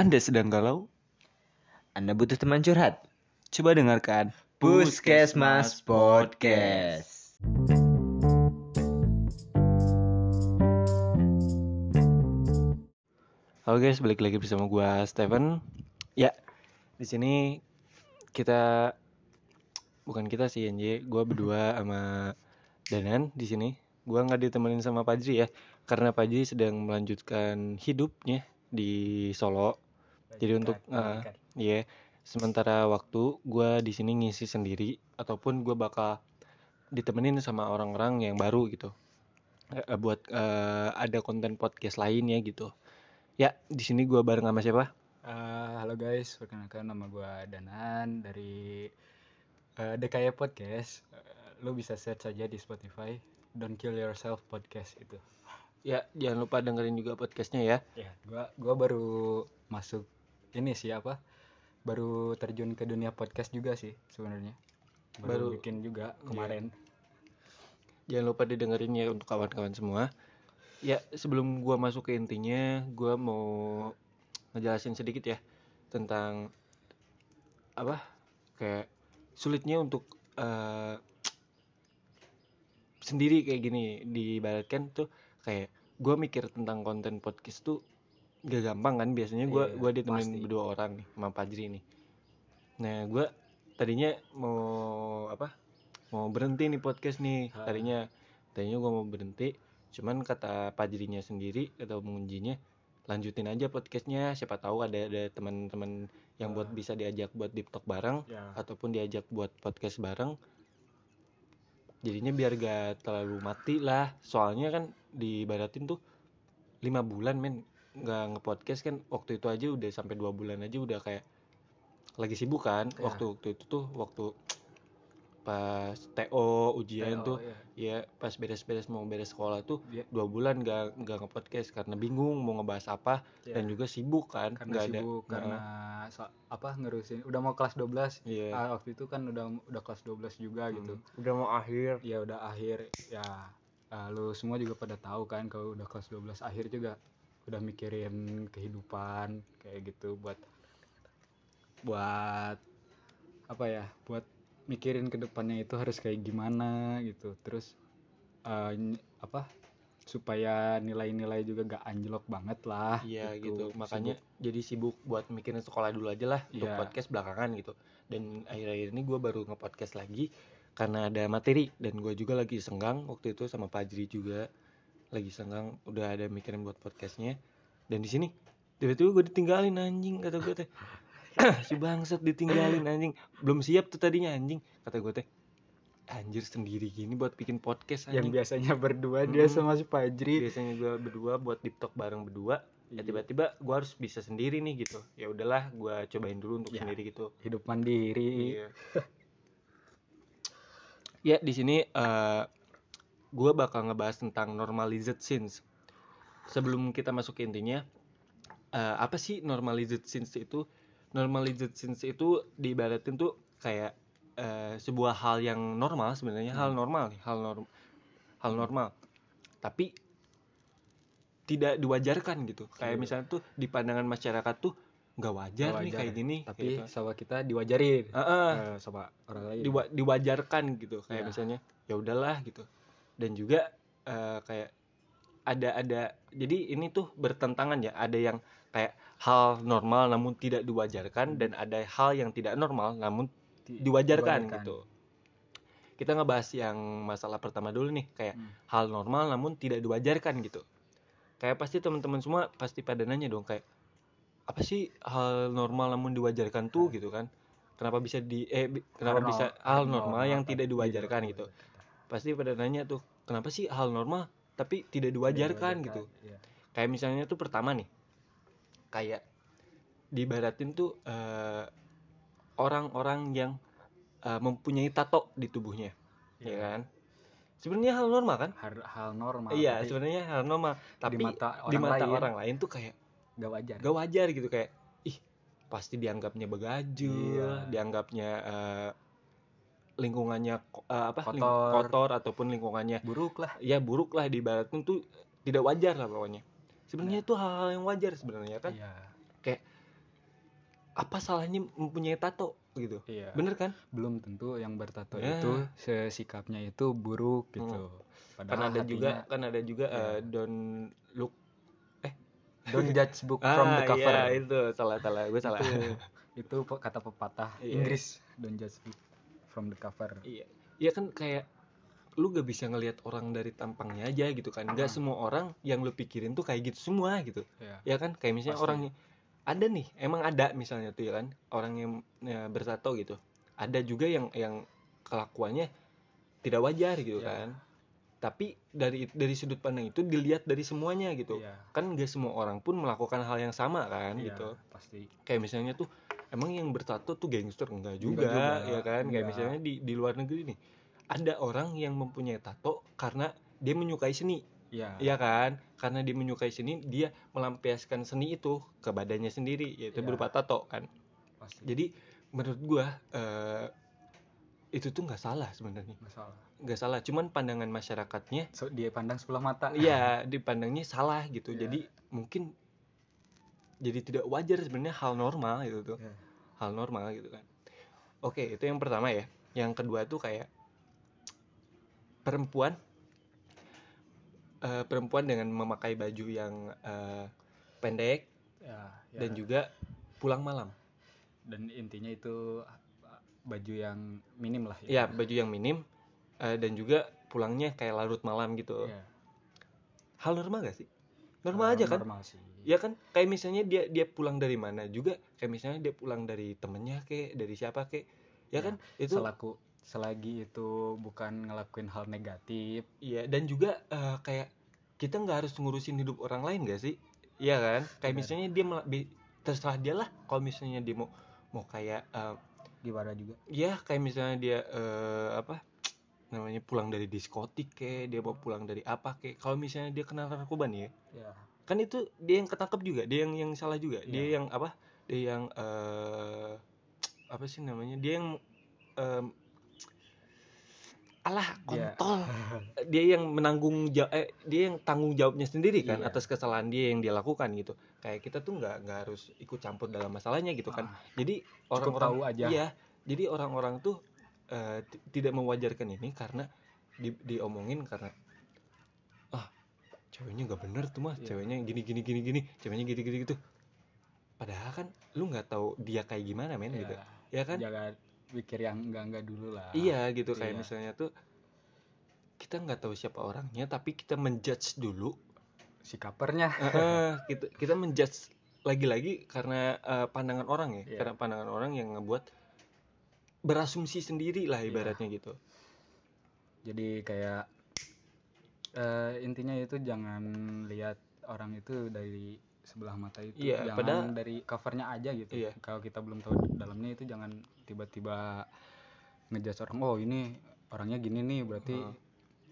Anda sedang galau? Anda butuh teman curhat? Coba dengarkan Puskesmas Podcast. Halo guys, balik lagi bersama gua Steven. Ya, di sini kita bukan kita sih NJ, gua berdua sama Danan di sini. Gua nggak ditemenin sama Pajri ya, karena Pajri sedang melanjutkan hidupnya di Solo. Jadi untuk uh, ya sementara waktu gua di sini ngisi sendiri ataupun gua bakal ditemenin sama orang-orang yang baru gitu. Eh, buat eh, ada konten podcast lainnya gitu. Ya, di sini gua bareng sama siapa? Eh, halo guys, perkenalkan nama gua Danan dari eh, DKY Podcast. Eh, lo bisa search saja di Spotify. Don't Kill Yourself Podcast itu. Ya, jangan lupa dengerin juga podcastnya ya. Ya, gua gua baru masuk ini sih apa? Baru terjun ke dunia podcast juga sih sebenarnya. Baru, Baru- bikin juga kemarin. Jangan lupa didengerin ya untuk kawan-kawan semua. Ya, sebelum gua masuk ke intinya, gua mau ngejelasin sedikit ya tentang apa? Kayak sulitnya untuk eh, sendiri kayak gini diibaratkan tuh kayak gua mikir tentang konten podcast tuh gak gampang kan biasanya gua Iya, gua ditemenin pasti. berdua orang nih sama Fajri nih. Nah, gua tadinya mau apa? Mau berhenti nih podcast nih. Ha. Tadinya tadinya gua mau berhenti, cuman kata Fajrinya sendiri atau pengujinya lanjutin aja podcastnya siapa tahu ada ada teman-teman yang buat bisa diajak buat deep talk bareng Ya. ataupun diajak buat podcast bareng jadinya biar gak terlalu mati lah soalnya kan dibaratin tuh lima bulan men nggak ngepodcast kan waktu itu aja udah sampai dua bulan aja udah kayak lagi sibuk kan Ya. waktu waktu itu tuh waktu pas TO ujian TO, tuh ya. ya pas beres-beres mau beres sekolah tuh Dia- dua bulan nggak nggak ngepodcast karena bingung mau ngebahas apa Ya. dan juga sibuk kan karena nggak ada sibuk Nah, karena so- apa ngerusin udah mau kelas 12 Iya. Ah, waktu itu kan udah udah kelas 12 juga gitu hmm, udah mau akhir ya udah akhir ya lu semua juga pada tahu kan kalau udah kelas 12 akhir juga udah mikirin kehidupan kayak gitu buat buat apa ya buat mikirin ke depannya itu harus kayak gimana gitu terus eh, ny- apa supaya nilai-nilai juga gak anjlok banget lah Iya gitu, makanya Sibuk. jadi sibuk buat mikirin sekolah dulu aja lah untuk Iya. podcast belakangan gitu. Dan akhir-akhir ini gue baru nge-podcast lagi karena ada materi dan gue juga lagi senggang waktu itu sama Fajri juga lagi senggang udah ada mikirin buat podcastnya. Dan di sini tiba-tiba gue ditinggalin anjing kata gue teh. si bangsat ditinggalin anjing belum siap tuh tadinya anjing kata gue teh anjir sendiri gini buat bikin podcast yang anjing biasanya berdua dia Mm. sama si Fajri biasanya gue berdua buat deep talk bareng berdua ya Iya. tiba-tiba gue harus bisa sendiri nih gitu ya udahlah gue cobain dulu untuk Ya. sendiri gitu hidup mandiri Iya. ya di sini eh gue bakal ngebahas tentang normalized scenes sebelum kita masuk ke intinya eh, apa sih normalized scenes itu? Normalized scenes itu diibaratin tuh kayak eh, sebuah hal yang normal sebenarnya hal normal nih hal norm hal normal. Tapi tidak diwajarkan gitu. Kayak Iya. misalnya tuh di pandangan masyarakat tuh nggak wajar, Nggak nih wajar, kayak gini tapi gitu. sama kita diwajarin. Heeh, Eh, sama orang lain. Diwa- diwajarkan gitu. Kayak Ya. misalnya ya udahlah gitu dan juga eh, kayak ada ada jadi ini tuh bertentangan ya. Ada yang kayak hal normal namun tidak diwajarkan dan ada hal yang tidak normal namun Di- diwajarkan, gitu. Kita ngebahas yang masalah pertama dulu nih kayak Hmm. hal normal namun tidak diwajarkan gitu. Kayak pasti teman-teman semua pasti pada nanya dong kayak apa sih hal normal namun diwajarkan tuh? Gitu kan. Kenapa bisa di eh kenapa Hal bisa hal normal yang tapi tidak diwajarkan? Gitu pasti pada nanya tuh kenapa sih hal normal tapi tidak diwajarkan gitu Iya. kayak misalnya tuh pertama nih kayak dibaratin tuh eh, orang-orang yang eh, mempunyai tato di tubuhnya ya Iya. kan sebenarnya hal normal kan hal, hal normal iya sebenarnya hal normal tapi di mata di orang mata lain orang lain tuh kayak gak wajar gak wajar gitu kayak ih pasti dianggapnya begajul Iya. dianggapnya eh, lingkungannya eh, apa ling- Kotor. kotor ataupun lingkungannya buruk lah. ya buruk lah di baratnya tuh tidak wajar lah pokoknya. Sebenarnya itu hal-hal yang wajar sebenarnya kan? Iya. Apa salahnya mempunyai tato gitu? Iya. Bener kan? Belum tentu yang bertato Ya. itu sikapnya itu buruk gitu. Kan padahal ada juga hatinya- kan ada juga Iya. eh, don't look don't judge book from the Ah, cover. iya, itu salah salah gue salah. Itu itu kata pepatah Iya. Inggris don't judge book from the cover. Iya. Iya kan kayak lu gak bisa ngelihat orang dari tampangnya aja gitu kan. Ah. semua orang yang lu pikirin tuh kayak gitu semua gitu. Ya ya kan? Kayak misalnya Pasti. orangnya ada nih emang ada misalnya tuh ya kan orang yang ya, bertato gitu. Ada juga yang yang kelakuannya tidak wajar gitu Ya. kan. Tapi dari dari sudut pandang itu dilihat dari semuanya gitu. Iya. kan nggak semua orang pun melakukan hal yang sama kan Iya, gitu. pasti. Kayak misalnya tuh emang yang bertato tuh gangster? Enggak juga, juga, ya kan? Kayak enggak. misalnya di di luar negeri nih ada orang yang mempunyai tato karena dia menyukai seni. Ya ya kan? Karena dia menyukai seni dia melampiaskan seni itu ke badannya sendiri yaitu Iya. berupa tato kan? Pasti. Jadi menurut gua eh, itu tuh nggak salah sebenarnya. Nggak salah cuman pandangan masyarakatnya so, dia pandang sebelah mata. Iya dipandangnya salah gitu. Iya. jadi mungkin jadi tidak wajar sebenarnya hal normal gitu tuh. Iya. hal normal gitu kan. Oke itu yang pertama ya. Yang kedua tuh kayak perempuan eh, perempuan dengan memakai baju yang eh, pendek ya, ya. dan juga pulang malam. Dan intinya itu uh, baju yang minim lah ya. Baju yang minim eh, dan juga pulangnya kayak larut malam gitu. Iya. hal normal gak sih normal aja kan? normal sih. Ya kan? Kayak misalnya dia dia pulang dari mana juga kayak misalnya dia pulang dari temennya kek dari siapa kek ya Ya, kan? Itu selaku selagi itu bukan ngelakuin hal negatif. Iya dan juga eh, kayak kita nggak harus ngurusin hidup orang lain gak sih? Iya kan? Kayak Benar. misalnya dia terserah dia lah kalau misalnya dia mau mau kayak eh, gimana juga? ya kayak misalnya dia eh, apa namanya pulang dari diskotik kek dia mau pulang dari apa kek kalau misalnya dia kena narkoba nih ya ya. kan itu dia yang ketangkep juga dia yang yang salah juga. Dia Iya. yang apa? Dia yang eh apa sih namanya? Dia yang em, alah Dia- kontol. Dia yang menanggung ja- eh, dia yang tanggung jawabnya sendiri kan Iya. atas kesalahan dia yang dia lakukan gitu. Kayak kita tuh nggak nggak harus ikut campur dalam masalahnya gitu kan. Ah, jadi orang-orang tahu aja. iya jadi orang-orang tuh eh, ti- tidak mewajarkan ini karena di, diomongin karena ah ceweknya nggak bener tuh mah Iya. ceweknya gini gini gini gini ceweknya gini gini gitu. Padahal kan lu nggak tahu dia kayak gimana men ya, gitu. Ya kan? Jangan pikir yang enggak enggak dulu lah. Iya gitu. Kayak Iya. misalnya tuh kita nggak tahu siapa orangnya tapi kita menjudge dulu. Si kapernya. Heeh, kita kita menjudge lagi-lagi karena eh, pandangan orang ya. Iya. karena pandangan orang yang ngebuat berasumsi sendiri lah Iya. ibaratnya gitu jadi kayak eh, intinya itu jangan lihat orang itu dari sebelah mata itu Iya, jangan padahal- dari covernya aja gitu Iya. kalau kita belum tahu dalamnya itu jangan tiba-tiba ngejudge orang oh ini orangnya gini nih berarti Heeh.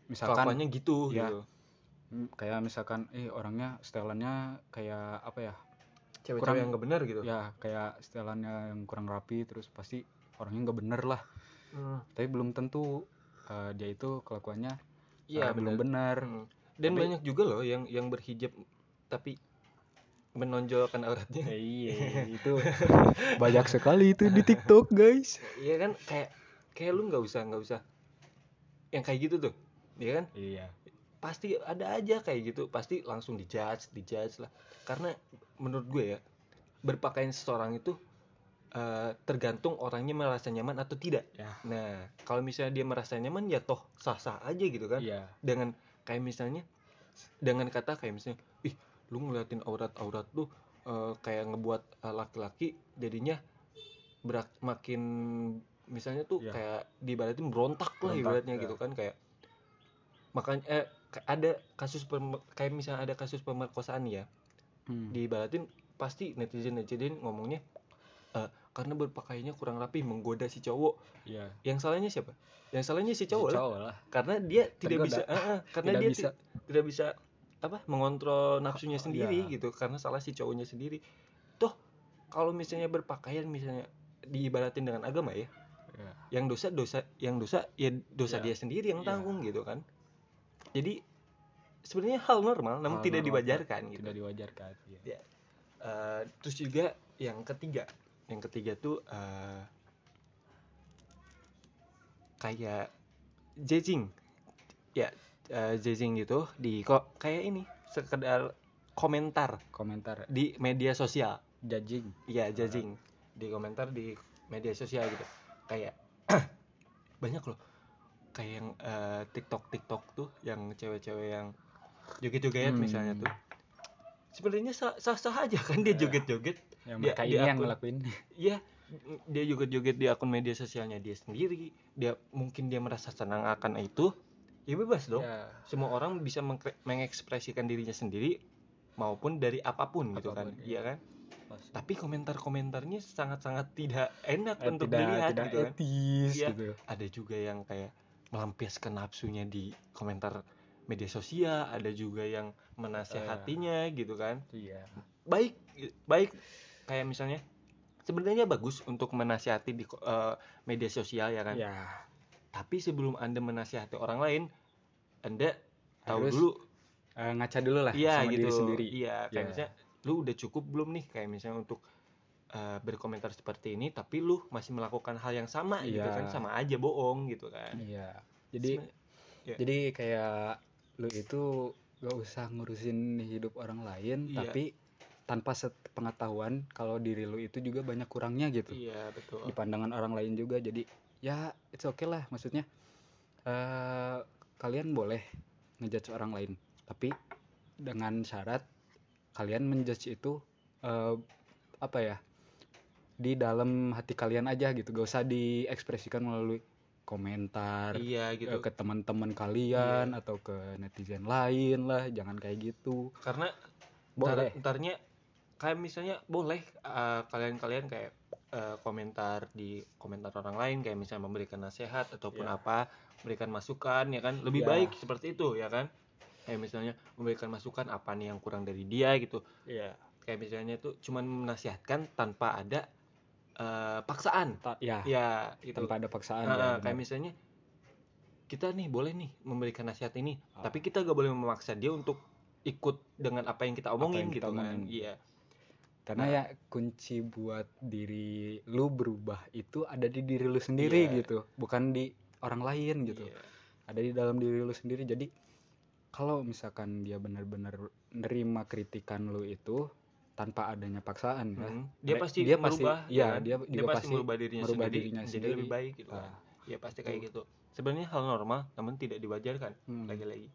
misalkan kelakuannya gitu Iya. gitu mm, kayak misalkan eh orangnya setelannya kayak apa ya cewek-cewek Kurang- yang nggak benar gitu ya kayak setelannya yang kurang rapi terus pasti orangnya nggak bener lah. Hmm, tapi belum tentu eh, dia itu kelakuannya iya eh, belum benar Hmm. dan Tapi- banyak juga loh yang yang berhijab tapi menonjolkan auratnya. Iya itu banyak sekali itu di TikTok guys. Iya kan kayak kayak lu nggak usah nggak usah yang kayak gitu tuh iya kan? Iya. Pasti ada aja kayak gitu pasti langsung dijudge dijudge lah. Karena menurut gue ya berpakaian seseorang itu eh, tergantung orangnya merasa nyaman atau tidak ya nah kalau misalnya dia merasa nyaman ya toh sah sah aja gitu kan iya dengan kayak misalnya dengan kata kayak misalnya ih lu ngeliatin aurat aurat lu eh, kayak ngebuat eh, laki-laki jadinya berak makin misalnya tuh Iya. kayak diibaratin berontak lah Berontak, ibaratnya ya. gitu kan kayak makanya eh, ada kasus kayak misalnya ada kasus pemerkosaan ya Hmm. pasti netizen netizen ngomongnya eh, karena berpakaiannya kurang rapi menggoda si cowok iya yang salahnya siapa yang salahnya si Si cowok lah cowok lah karena dia tidak Tergoda. bisa eh, eh, karena Tidak dia bisa. ti- tidak bisa apa mengontrol nafsunya Oh, sendiri iya. gitu karena salah si cowoknya sendiri toh kalau misalnya berpakaian misalnya diibaratin dengan agama ya Iya. yang dosa dosa yang dosa ya dosa Iya. dia sendiri yang Iya. tanggung gitu kan jadi sebenarnya hal normal namun Hal tidak normal, diwajarkan gitu tidak diwajarkan iya. Eh, terus juga yang ketiga yang ketiga tuh eh, kayak judging ya judging gitu di kok kayak ini sekedar komentar. Komentar. Di media sosial. Judging Iya judging di komentar di media sosial gitu. Kayak banyak loh. Kayak yang eh, TikTok TikTok tuh yang cewek-cewek yang joget-joget Hmm. misalnya tuh. Sebenarnya sah sah aja kan dia Iya. joget-joget yang Dia- mereka di ini yang ngelakuin Iya, dia joget-joget di akun media sosialnya dia sendiri. Dia mungkin dia merasa senang akan itu, ya bebas dong. Ya, Semua orang bisa mengekspresikan dirinya sendiri maupun dari apa pun gitu kan, Apa pun, iya kan? pasti. Tapi komentar-komentarnya sangat-sangat tidak enak Eh, untuk tidak dilihat tidak gitu kan. etis Iya. gitu Ada juga yang kayak melampiaskan nafsunya di komentar media sosial, ada juga yang menasehatinya gitu kan. iya baik baik kayak misalnya sebenarnya bagus untuk menasihati di eh, media sosial ya kan? Ya tapi sebelum anda menasihati orang lain anda tahu Harus dulu. eh, ngaca dulu lah iya sama gitu. diri sendiri. Iya kayak Ya. misalnya lu udah cukup belum nih? Kayak misalnya untuk eh, berkomentar seperti ini tapi lu masih melakukan hal yang sama gitu Iya. kan? Sama aja bohong gitu kan? Iya. Jadi ya. jadi kayak lu itu gak usah ngurusin hidup orang lain Iya. tapi tanpa pengetahuan kalau diri lu itu juga banyak kurangnya gitu. Iya betul. Di pandangan orang lain juga. Jadi ya it's okay lah maksudnya. Eh kalian boleh ngejudge orang lain tapi dengan syarat kalian menjudge itu eh apa ya di dalam hati kalian aja gitu. Gak usah diekspresikan melalui komentar iya eh, gitu ke teman-teman kalian atau ke netizen lain lah. Jangan kayak gitu. Karena boleh. Ntar, ntarnya kayak misalnya boleh uh, kalian-kalian kayak uh, komentar di komentar orang lain kayak misalnya memberikan nasihat ataupun Ya. apa memberikan masukan ya kan lebih Ya. baik seperti itu ya kan kayak misalnya memberikan masukan apa nih yang kurang dari dia gitu Iya. kayak misalnya itu cuman menasihatkan tanpa ada uh, paksaan Ta- ya ya gitu tanpa ada paksaan Nah, ya, kayak benar. misalnya kita nih boleh nih memberikan nasihat ini Ah. tapi kita gak boleh memaksa dia untuk ikut dengan apa yang kita omongin yang kita gitu kan omongin. iya karena Nah. ya kunci buat diri lu berubah itu ada di diri lu sendiri Iya. gitu bukan di orang lain gitu Iya. ada di dalam diri lu sendiri jadi kalau misalkan dia benar-benar nerima kritikan lu itu tanpa adanya paksaan ya Hmm. dia Me- pasti dia pasti- merubah iya, kan? dia juga pasti pasti merubah dirinya merubah sendiri dirinya sendiri. lebih baik gitu kan Ah, ya pasti kayak gitu sebenarnya hal normal namun tidak diwajarkan hmm. lagi-lagi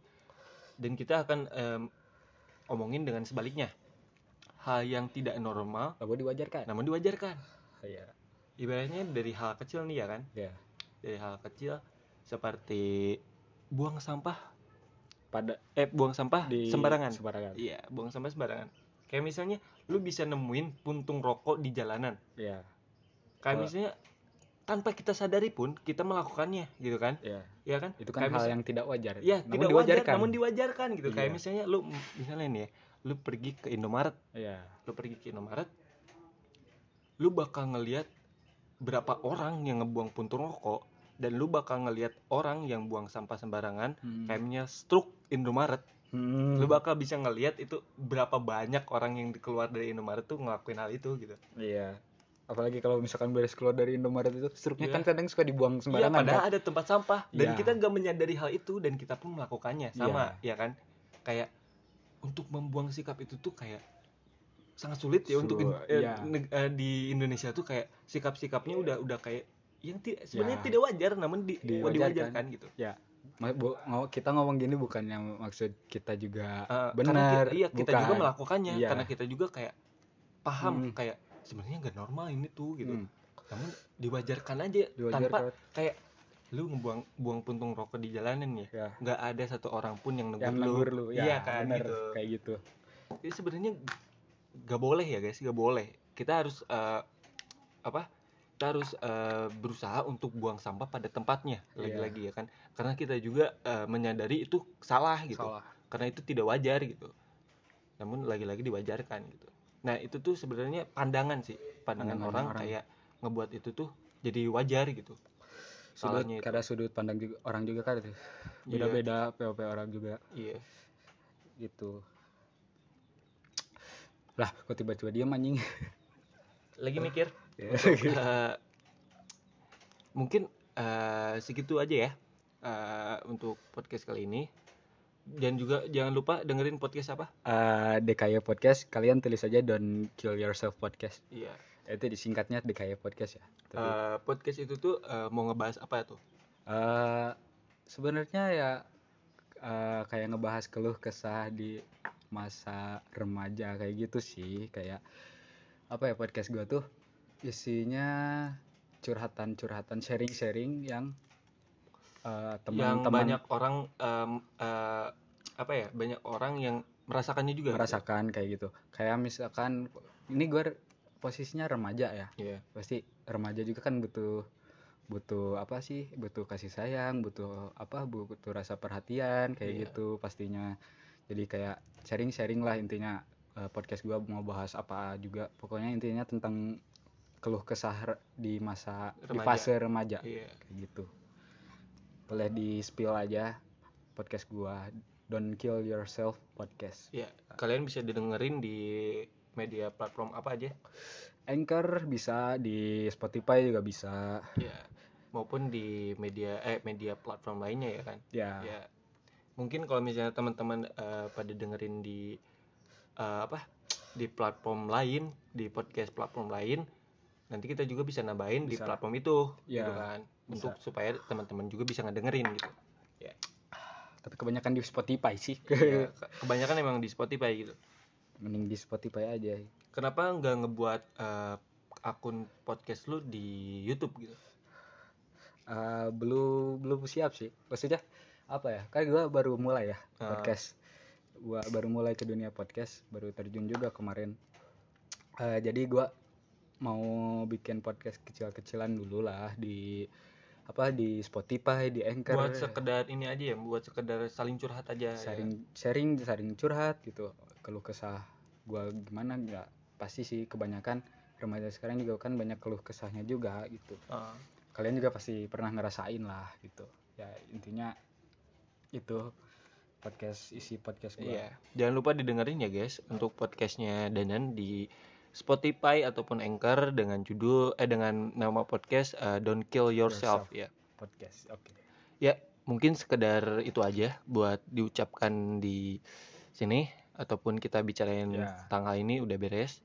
dan kita akan em, omongin dengan sebaliknya hal yang tidak normal Lalu diwajarkan. namun diwajarkan. Ya ibaratnya dari hal kecil nih ya kan? Ya dari hal kecil seperti buang sampah. Pada eh buang sampah di sembarangan. sembarangan. Iya buang sampah sembarangan. Kayak misalnya lu bisa nemuin puntung rokok di jalanan. Ya kayak Kalau- misalnya tanpa kita sadari pun kita melakukannya gitu kan? Ya ya kan? Itu kan Kayak hal misal- yang tidak wajar. Ya namun tidak diwajarkan. wajar namun diwajarkan gitu. Kayak Iya. misalnya lu misalnya nih ya lu pergi ke Indomaret ya lu pergi ke Indomaret lu bakal ngelihat berapa orang yang ngebuang puntung rokok dan lu bakal ngelihat orang yang buang sampah sembarangan Hmm. kayaknya struk Indomaret Hmm. lu bakal bisa ngelihat itu berapa banyak orang yang keluar dari Indomaret tuh ngelakuin hal itu gitu Iya. Apalagi kalau misalkan beres keluar dari Indomaret itu struknya Iya. kan kadang suka dibuang Iya, sembarangan padahal kan. ada tempat sampah dan Iya. kita nggak menyadari hal itu dan kita pun melakukannya sama ya kan kayak untuk membuang sikap itu tuh kayak sangat sulit ya untuk eh, iya. eh, di Indonesia tuh kayak sikap-sikapnya udah udah kayak yang ti- sebenarnya Ya. tidak wajar namun di, Diwajarkan. diwajarkan gitu bu- ngo- kita ngomong gini bukan yang maksud kita juga karena benar. kita, iya kita bukan. juga melakukannya Iya. karena kita juga kayak paham Hmm. kayak sebenarnya nggak normal ini tuh gitu Hmm, namun diwajarkan aja tanpa diwajarkan. kayak lu ngebuang buang puntung rokok di jalanan ya? Ya. nggak ada satu orang pun yang negur Yang lu. negur lu. Ya, iya kan bener, gitu. kayak gitu. Jadi sebenarnya gak boleh ya guys gak boleh. Kita harus eh, apa? Kita harus eh, berusaha untuk buang sampah pada tempatnya lagi-lagi ya kan. Karena kita juga eh, menyadari itu salah gitu. Salah. karena itu tidak wajar gitu. Namun lagi-lagi diwajarkan gitu. Nah itu tuh sebenarnya pandangan sih. Pandangan Pandangan orang, orang. kayak ngebuat itu tuh jadi wajar gitu Sudut, karena sudut pandang juga orang juga kan itu. Iya. Beda-beda POP orang juga. Iya. Gitu. Lah, kok tiba-tiba dia anjing. lagi mikir? Eh, mungkin eh, segitu aja ya eh, untuk podcast kali ini. Dan juga jangan lupa dengerin podcast apa? Eh, DKY Podcast. Kalian tulis aja Don't Kill Yourself Podcast. Iya itu disingkatnya DKY Podcast ya? Tapi, Eh, podcast itu tuh eh, mau ngebahas apa tuh? Eh, sebenarnya ya eh, kayak ngebahas keluh kesah di masa remaja kayak gitu sih. Kayak apa ya podcast gua tuh isinya curhatan-curhatan sharing-sharing yang yang teman-teman banyak orang em, eh, apa ya banyak orang yang merasakannya juga gitu. merasakan kayak gitu. Kayak misalkan ini gue posisinya remaja ya. Iya. pasti remaja juga kan butuh butuh apa sih? Butuh kasih sayang butuh apa? Butuh rasa perhatian kayak Iya. gitu pastinya. Jadi kayak sharing sharing lah intinya Eh, podcast gua mau bahas apa juga. Pokoknya intinya tentang keluh kesah di masa di Remaja. fase remaja. Iya. Kayak gitu. Boleh di spill aja podcast gua. Don't kill yourself podcast. Iya, kalian bisa didengerin di media platform apa aja? Anchor bisa di Spotify juga bisa. Ya maupun di media eh media platform lainnya ya kan? Ya ya mungkin kalau misalnya teman-teman eh, pada dengerin di eh, apa di platform lain di podcast platform lain nanti kita juga bisa nambahin di Bisa. platform itu Ya, gitu kan? Bisa. untuk supaya teman-teman juga bisa ngedengerin gitu. Tapi kebanyakan di Spotify sih. Ya, ke- kebanyakan emang di Spotify gitu mending di Spotify aja. Kenapa nggak ngebuat eh, akun podcast lu di YouTube gitu? Eh, belum belum siap sih. Maksudnya apa ya? Kan gua baru mulai ya Ah. podcast. Gua baru mulai ke dunia podcast baru terjun juga kemarin. Eh, jadi gua mau bikin podcast kecil-kecilan dulu lah di apa di Spotify di Anchor. Buat sekedar ini aja ya buat sekedar saling curhat aja ya. sharing sharing sharing curhat gitu. Keluh kesah gua gimana nggak pasti sih kebanyakan remaja sekarang juga kan banyak keluh kesahnya juga gitu Ah. kalian juga pasti pernah ngerasain lah gitu ya intinya itu podcast isi podcast gua Iya, jangan lupa didengerin ya guys untuk podcastnya Danan di Spotify ataupun Anchor dengan judul eh dengan nama podcast eh, Don't Kill Yourself, Yourself. ya. podcast oke Ya, mungkin sekedar itu aja buat diucapkan di sini ataupun kita bicarain Ya. tanggal ini udah beres.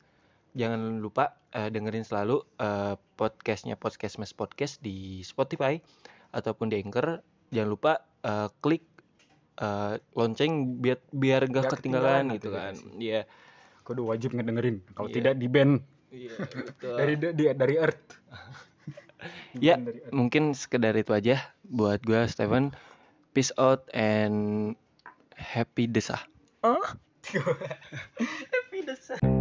Jangan lupa eh, dengerin selalu eh, podcastnya Podcast Mas Podcast di Spotify ataupun di Anchor. Jangan lupa eh, klik eh, lonceng biar biar gak Nggak ketinggalan, ketinggalan gitu kan. notifikasi. Iya. kudu wajib ngedengerin kalau Iya. tidak di band Iya, betul. dari dari dari Earth Ya, Di-ban dari Earth. mungkin sekedar itu aja buat gua Steven. Peace out and happy desah. Happy desa.